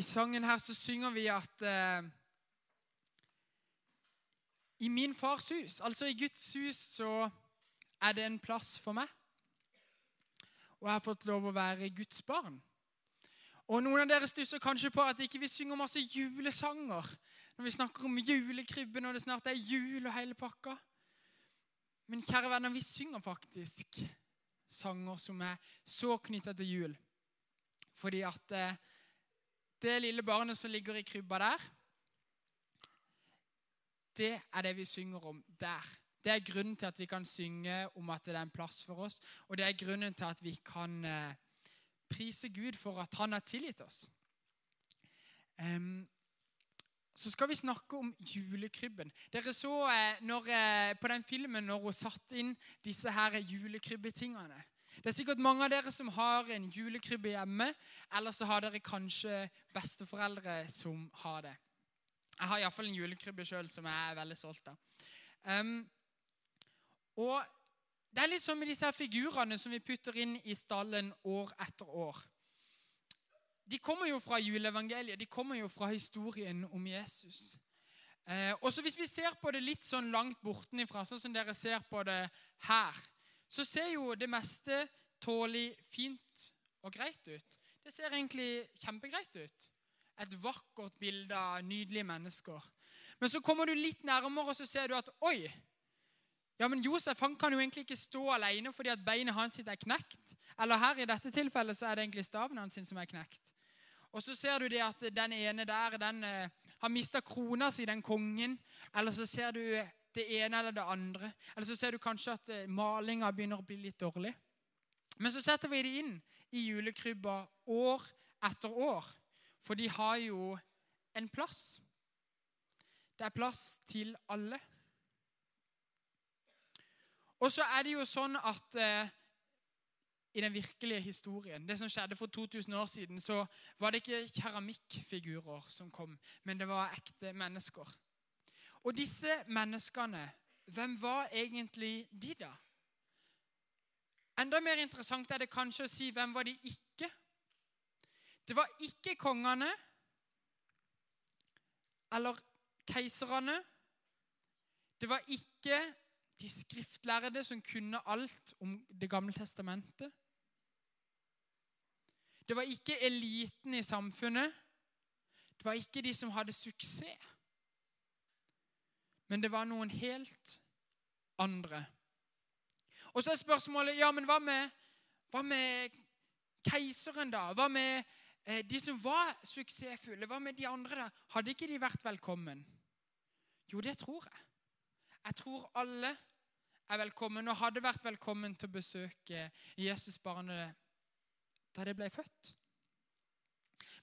I sangen her så synger vi at eh, i min fars hus, altså i Guds hus, så er det en plass for meg. Og jeg har fått lov å være Guds barn. Og Noen av dere stusser kanskje på at ikke vi synger masse julesanger når vi snakker om julekrybben og det snart er jul og hele pakka. Men kjære venner, vi synger faktisk sanger som er så knytta til jul. Fordi at eh, det lille barnet som ligger i krybba der, det er det vi synger om der. Det er grunnen til at vi kan synge om at det er en plass for oss, og det er grunnen til at vi kan eh, prise Gud for at han har tilgitt oss. Um, så skal vi snakke om julekrybben. Dere så eh, når, eh, på den filmen når hun satte inn disse her julekrybbetingene. Det er sikkert mange av dere som har en julekrybbe hjemme, eller så har dere kanskje besteforeldre som har det. Jeg har iallfall en julekrybbe sjøl som jeg er veldig stolt av. Um, og Det er litt som med disse her figurene som vi putter inn i stallen år etter år. De kommer jo fra juleevangeliet, de kommer jo fra historien om Jesus. Eh, også Hvis vi ser på det litt sånn langt bortenifra, sånn som dere ser på det her, så ser jo det meste tålelig fint og greit ut. Det ser egentlig kjempegreit ut. Et vakkert bilde av nydelige mennesker. Men så kommer du litt nærmere, og så ser du at oi, ja, men Josef han kan jo egentlig ikke stå alene fordi at beinet hans er knekt. Eller her i dette tilfellet så er det egentlig staven hans som er knekt. Og så ser du det at den ene der den uh, har mista krona si, den kongen. Eller så ser du det ene eller det andre. Eller så ser du kanskje at uh, malinga begynner å bli litt dårlig. Men så setter vi det inn i julekrybba år etter år. For de har jo en plass. Det er plass til alle. Og så er det jo sånn at eh, i den virkelige historien, det som skjedde for 2000 år siden, så var det ikke keramikkfigurer som kom, men det var ekte mennesker. Og disse menneskene, hvem var egentlig de, da? Enda mer interessant er det kanskje å si hvem var de ikke? Det var ikke kongene eller keiserne. Det var ikke de skriftlærde som kunne alt om Det gamle testamentet. Det var ikke eliten i samfunnet. Det var ikke de som hadde suksess. Men det var noen helt andre. Og så er spørsmålet ja, men hva med, hva med keiseren, da? Hva med eh, de som var suksessfulle? Hva med de andre? da? Hadde ikke de vært velkommen? Jo, det tror jeg. Jeg tror alle er velkommen og hadde vært velkommen til å besøke Jesusbarnet da det ble født.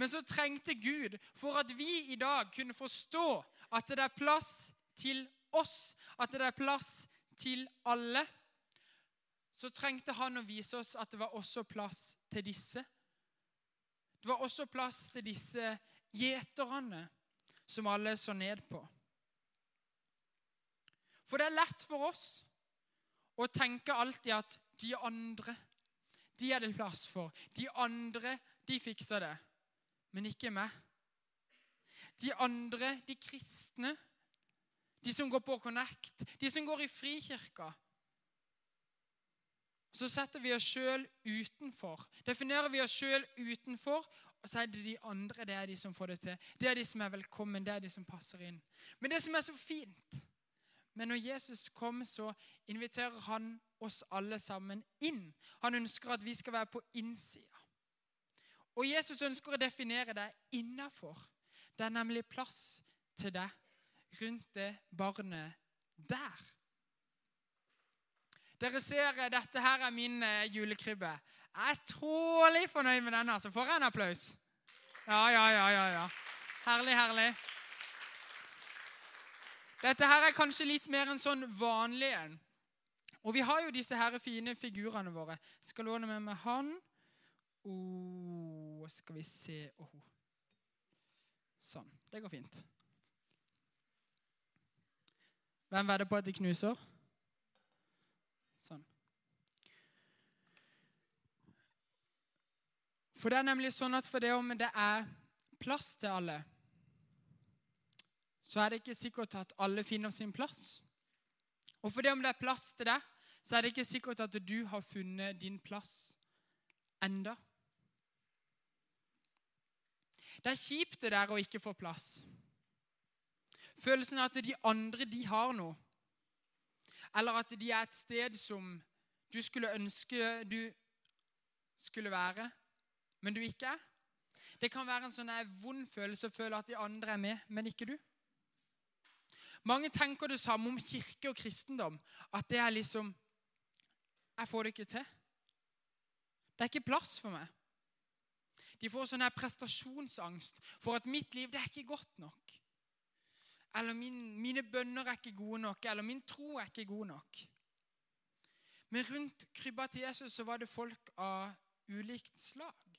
Men så trengte Gud, for at vi i dag kunne forstå at det er plass til oss, at det er plass til alle, så trengte han å vise oss at det var også plass til disse. Det var også plass til disse gjeterne som alle så ned på. For det er lett for oss å tenke alltid at de andre de er det plass for. De andre, de fikser det. Men ikke meg. De andre, de kristne, de som går på Connect, de som går i Frikirka. Så setter vi oss sjøl utenfor. Definerer vi oss sjøl utenfor, og så er det de andre det er de som får det til. Det er de som er velkommen, det er de som passer inn. Men det som er så fint, men når Jesus kom, så inviterer han oss alle sammen inn. Han ønsker at vi skal være på innsida. Og Jesus ønsker å definere deg innafor. Det er nemlig plass til deg rundt det barnet der. Dere ser, eh, dette her er min eh, julekrybbe. Jeg er tålelig fornøyd med denne. Så får jeg en applaus. Ja, ja, ja, ja, ja. Herlig, herlig. Dette her er kanskje litt mer en sånn vanlig en. Og vi har jo disse her fine figurene våre. Jeg skal låne med meg han. Oh, skal vi se oh. Sånn. Det går fint. Hvem vedder på at de knuser? Sånn. For det er nemlig sånn at for det om det er plass til alle, så er det ikke sikkert at alle finner sin plass. Og for det om det er plass til deg, så er det ikke sikkert at du har funnet din plass enda. Det er kjipt det der å ikke få plass. Følelsen av at de andre de har noe. Eller at de er et sted som du skulle ønske du skulle være, men du ikke er. Det kan være en sånn vond følelse å føle at de andre er med, men ikke du. Mange tenker det samme om kirke og kristendom. At det er liksom Jeg får det ikke til. Det er ikke plass for meg. De får sånn her prestasjonsangst for at mitt liv det er ikke godt nok. Eller min, mine bønner er ikke gode nok, eller min tro er ikke god nok. Men rundt krybba til Jesus så var det folk av ulikt slag.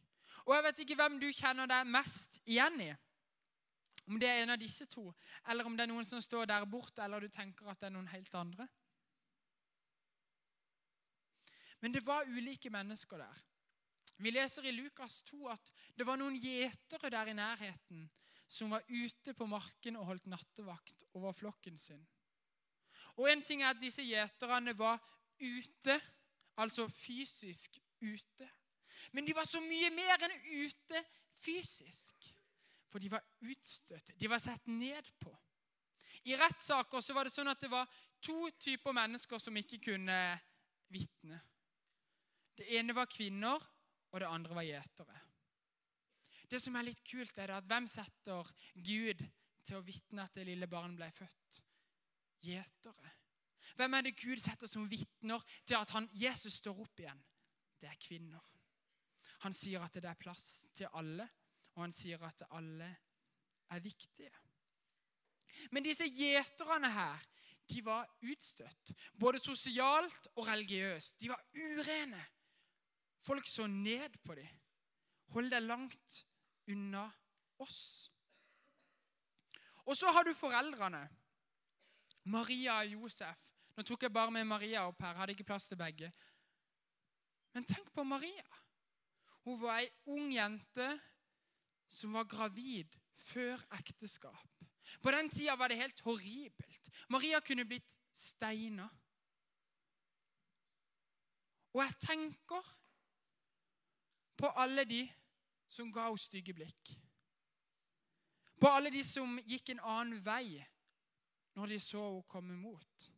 Og jeg vet ikke hvem du kjenner deg mest igjen i. Om det er en av disse to, eller om det er noen som står der borte, eller du tenker at det er noen helt andre. Men det var ulike mennesker der. Vi leser i Lukas 2 at det var noen gjetere der i nærheten som var ute på marken og holdt nattevakt over flokken sin. Og en ting er at disse gjeterne var ute, altså fysisk ute. Men de var så mye mer enn ute fysisk. For de var utstøtt. De var sett ned på. I rettssaker så var det sånn at det var to typer mennesker som ikke kunne vitne. Det ene var kvinner, og det andre var gjetere. Det som er litt kult, er at hvem setter Gud til å vitne at det lille barnet ble født? Gjetere. Hvem er det Gud setter som vitner til at han, Jesus står opp igjen? Det er kvinner. Han sier at det er plass til alle, og han sier at alle er viktige. Men disse gjeterne her, de var utstøtt. Både sosialt og religiøst. De var urene. Folk så ned på dem. Hold deg langt unna oss. Og så har du foreldrene. Maria og Josef. Nå tok jeg bare med Maria opp her. Hadde ikke plass til begge. Men tenk på Maria. Hun var ei ung jente som var gravid før ekteskap. På den tida var det helt horribelt. Maria kunne blitt steina. Og jeg tenker på alle de som ga henne stygge blikk. På alle de som gikk en annen vei når de så henne komme mot.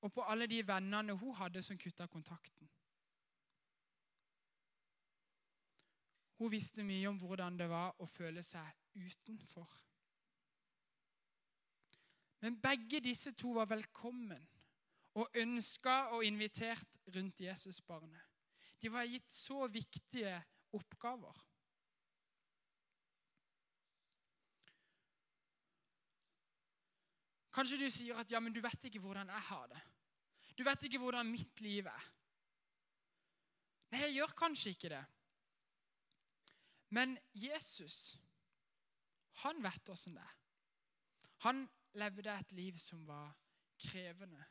Og på alle de vennene hun hadde som kutta kontakten. Hun visste mye om hvordan det var å føle seg utenfor. Men begge disse to var velkommen og ønska og invitert rundt Jesusbarnet. De var gitt så viktige oppgaver. Kanskje du sier at ja, men du vet ikke hvordan jeg har det. Du vet ikke hvordan mitt liv er. Nei, jeg gjør kanskje ikke det. Men Jesus, han vet åssen det er. Han levde et liv som var krevende.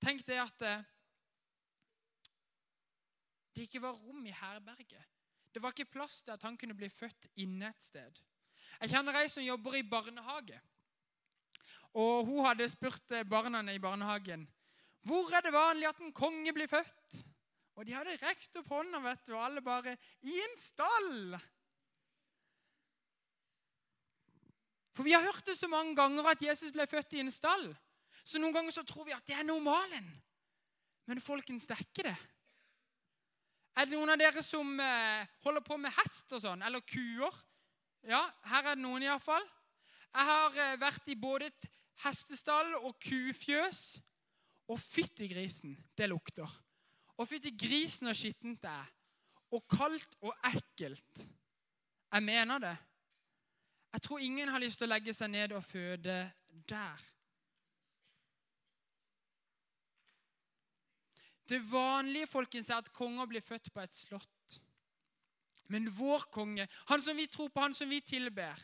Tenk det at eh, det ikke var rom i herberget. Det var ikke plass til at han kunne bli født inne et sted. Jeg kjenner ei som jobber i barnehage. Og Hun hadde spurt eh, barna i barnehagen hvor er det vanlig at en konge blir født. Og de hadde rekt opp hånda, vet du, og alle bare I en stall! For vi har hørt det så mange ganger at Jesus ble født i en stall. Så noen ganger så tror vi at det er normalen. Men folkens, det er ikke det. Er det noen av dere som eh, holder på med hest og sånn? Eller kuer? Ja, her er det noen iallfall. Jeg har eh, vært i både et hestestall og kufjøs. Og fytti grisen, det lukter. Og fytti grisen og skittent det er. Og kaldt og ekkelt. Jeg mener det. Jeg tror ingen har lyst til å legge seg ned og føde der. Det vanlige folkens er at konger blir født på et slott. Men vår konge, han som vi tror på, han som vi tilber,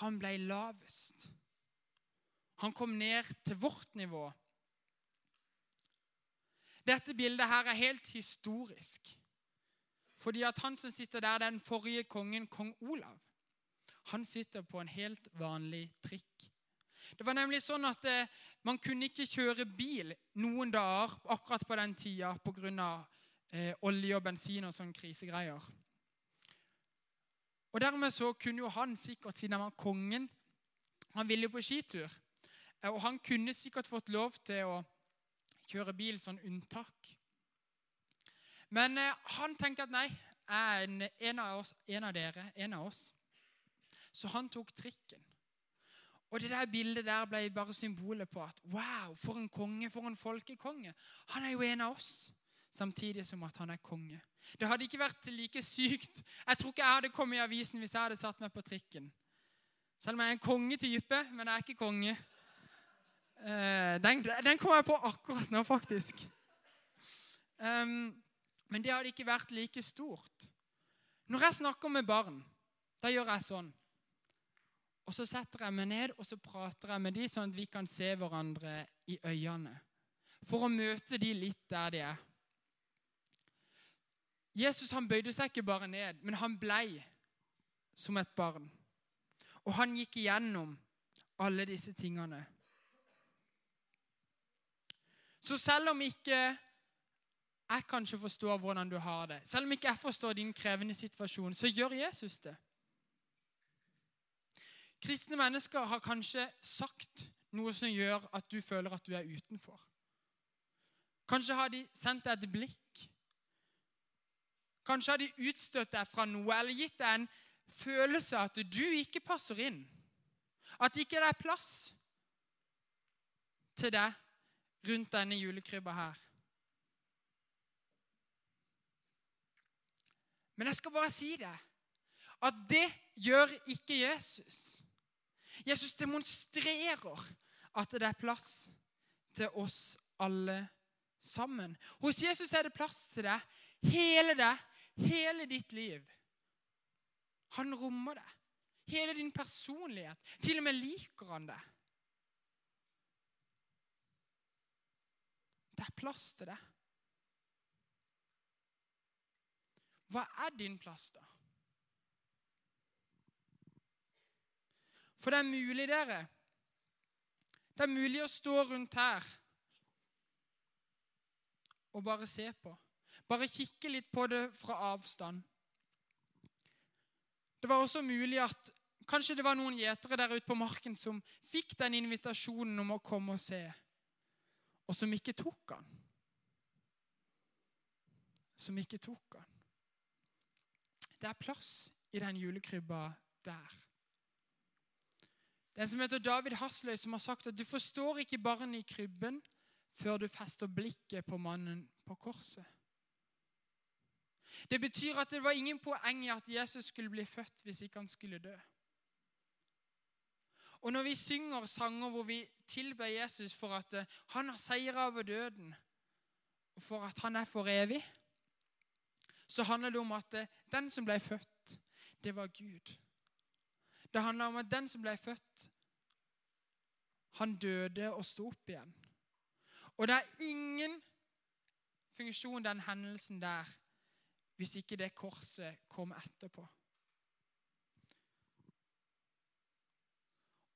han ble lavest. Han kom ned til vårt nivå dette bildet her er helt historisk. Fordi at han som sitter der, er den forrige kongen, kong Olav. Han sitter på en helt vanlig trikk. Det var nemlig sånn at eh, man kunne ikke kjøre bil noen dager akkurat på den tida pga. Eh, olje og bensin og sånne krisegreier. Og Dermed så kunne jo han sikkert, siden han var kongen Han ville jo på skitur. Eh, og han kunne sikkert fått lov til å kjøre bil sånn unntak. Men eh, han tenkte at nei, jeg er en, en, av oss, en av dere, en av oss. Så han tok trikken. Og det der bildet der ble bare symbolet på at wow, for en konge, for en folkekonge. Han er jo en av oss, samtidig som at han er konge. Det hadde ikke vært like sykt. Jeg tror ikke jeg hadde kommet i avisen hvis jeg hadde satt meg på trikken. Selv om jeg er en kongetype, men jeg er ikke konge. Uh, den, den kom jeg på akkurat nå, faktisk. Um, men det hadde ikke vært like stort. Når jeg snakker med barn, da gjør jeg sånn. Og Så setter jeg meg ned og så prater jeg med dem, sånn at vi kan se hverandre i øynene. For å møte dem litt der de er. Jesus han bøyde seg ikke bare ned, men han blei som et barn. Og han gikk igjennom alle disse tingene. Så selv om ikke jeg kanskje forstår hvordan du har det, selv om ikke jeg forstår din krevende situasjon, så gjør Jesus det. Kristne mennesker har kanskje sagt noe som gjør at du føler at du er utenfor. Kanskje har de sendt deg et blikk. Kanskje har de utstøtt deg fra noe eller gitt deg en følelse av at du ikke passer inn. At det ikke er plass til deg rundt denne julekrybba her. Men jeg skal bare si det, at det gjør ikke Jesus. Jesus demonstrerer at det er plass til oss alle sammen. Hos Jesus er det plass til deg, hele deg, hele ditt liv. Han rommer deg. Hele din personlighet. Til og med liker han det. Det er plass til det. Hva er din plass, da? For det er mulig, dere. Det er mulig å stå rundt her og bare se på. Bare kikke litt på det fra avstand. Det var også mulig at kanskje det var noen gjetere der ute på marken som fikk den invitasjonen om å komme og se, og som ikke tok han. Som ikke tok han. Det er plass i den julekrybba der. Den som heter David Hasløy, som har sagt at du forstår ikke barnet i krybben før du fester blikket på mannen på korset. Det betyr at det var ingen poeng i at Jesus skulle bli født hvis ikke han skulle dø. Og når vi synger sanger hvor vi tilber Jesus for at eh, han har seira over døden, og for at han er for evig, så handler det om at eh, den som ble født, det var Gud. Det handler om at den som ble født, han døde og sto opp igjen. Og det er ingen funksjon, den hendelsen der, hvis ikke det korset kom etterpå.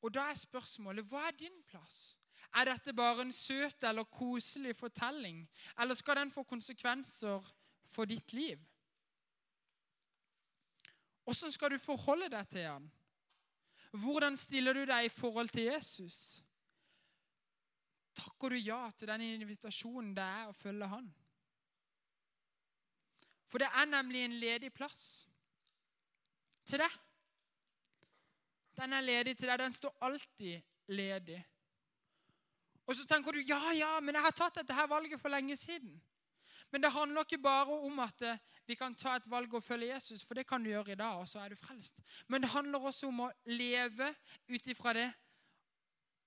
Og da er spørsmålet hva er din plass? Er dette bare en søt eller koselig fortelling, eller skal den få konsekvenser for ditt liv? Hvordan skal du forholde deg til han? Hvordan stiller du deg i forhold til Jesus? Takker du ja til den invitasjonen det er å følge han? For det er nemlig en ledig plass til deg. Den er ledig til deg. Den står alltid ledig. Og så tenker du ja, ja, men jeg har tatt dette her valget for lenge siden. Men det handler ikke bare om at eh, vi kan ta et valg og følge Jesus, for det kan du gjøre i dag, og så er du frelst. Men det handler også om å leve ut ifra det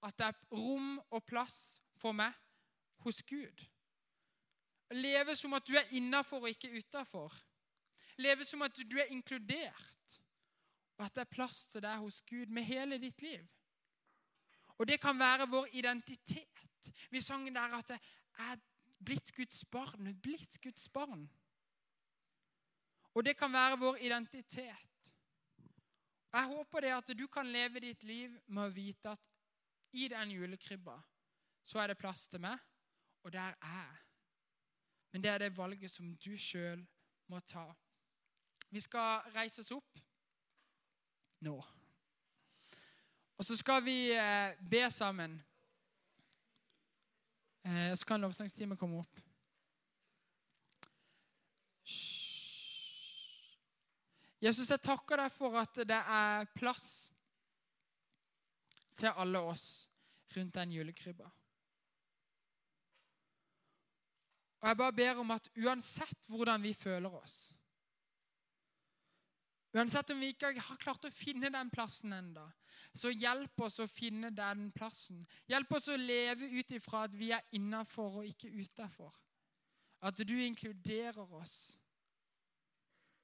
at det er rom og plass for meg hos Gud. Leve som at du er innafor og ikke utafor. Leve som at du er inkludert, og at det er plass til deg hos Gud med hele ditt liv. Og det kan være vår identitet. Vi sang der at 'Jeg er blitt Guds barn, blitt Guds barn. Og det kan være vår identitet. Jeg håper det at du kan leve ditt liv med å vite at i den julekrybba så er det plass til meg, og der er jeg. Men det er det valget som du sjøl må ta. Vi skal reise oss opp nå. Og så skal vi eh, be sammen. Eh, så kan lovsangstimen komme opp. Jesus, jeg takker deg for at det er plass til alle oss rundt den julekrybba. Og jeg bare ber om at uansett hvordan vi føler oss Uansett om vi ikke har klart å finne den plassen enda, så hjelp oss å finne den plassen. Hjelp oss å leve ut ifra at vi er innafor og ikke utafor. At du inkluderer oss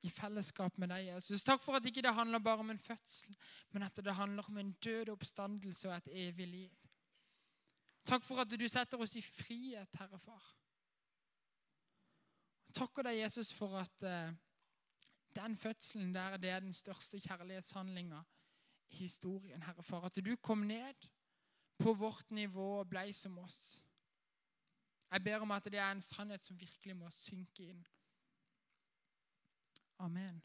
i fellesskap med deg, Jesus. Takk for at ikke det handler bare om en fødsel, men at det handler om en død oppstandelse og et evig liv. Takk for at du setter oss i frihet, Herre Far. Takker deg, Jesus, for at uh, den fødselen der det er den største kjærlighetshandlinga i historien, Herre Far. At du kom ned på vårt nivå og blei som oss. Jeg ber om at det er en sannhet som virkelig må synke inn. Amen.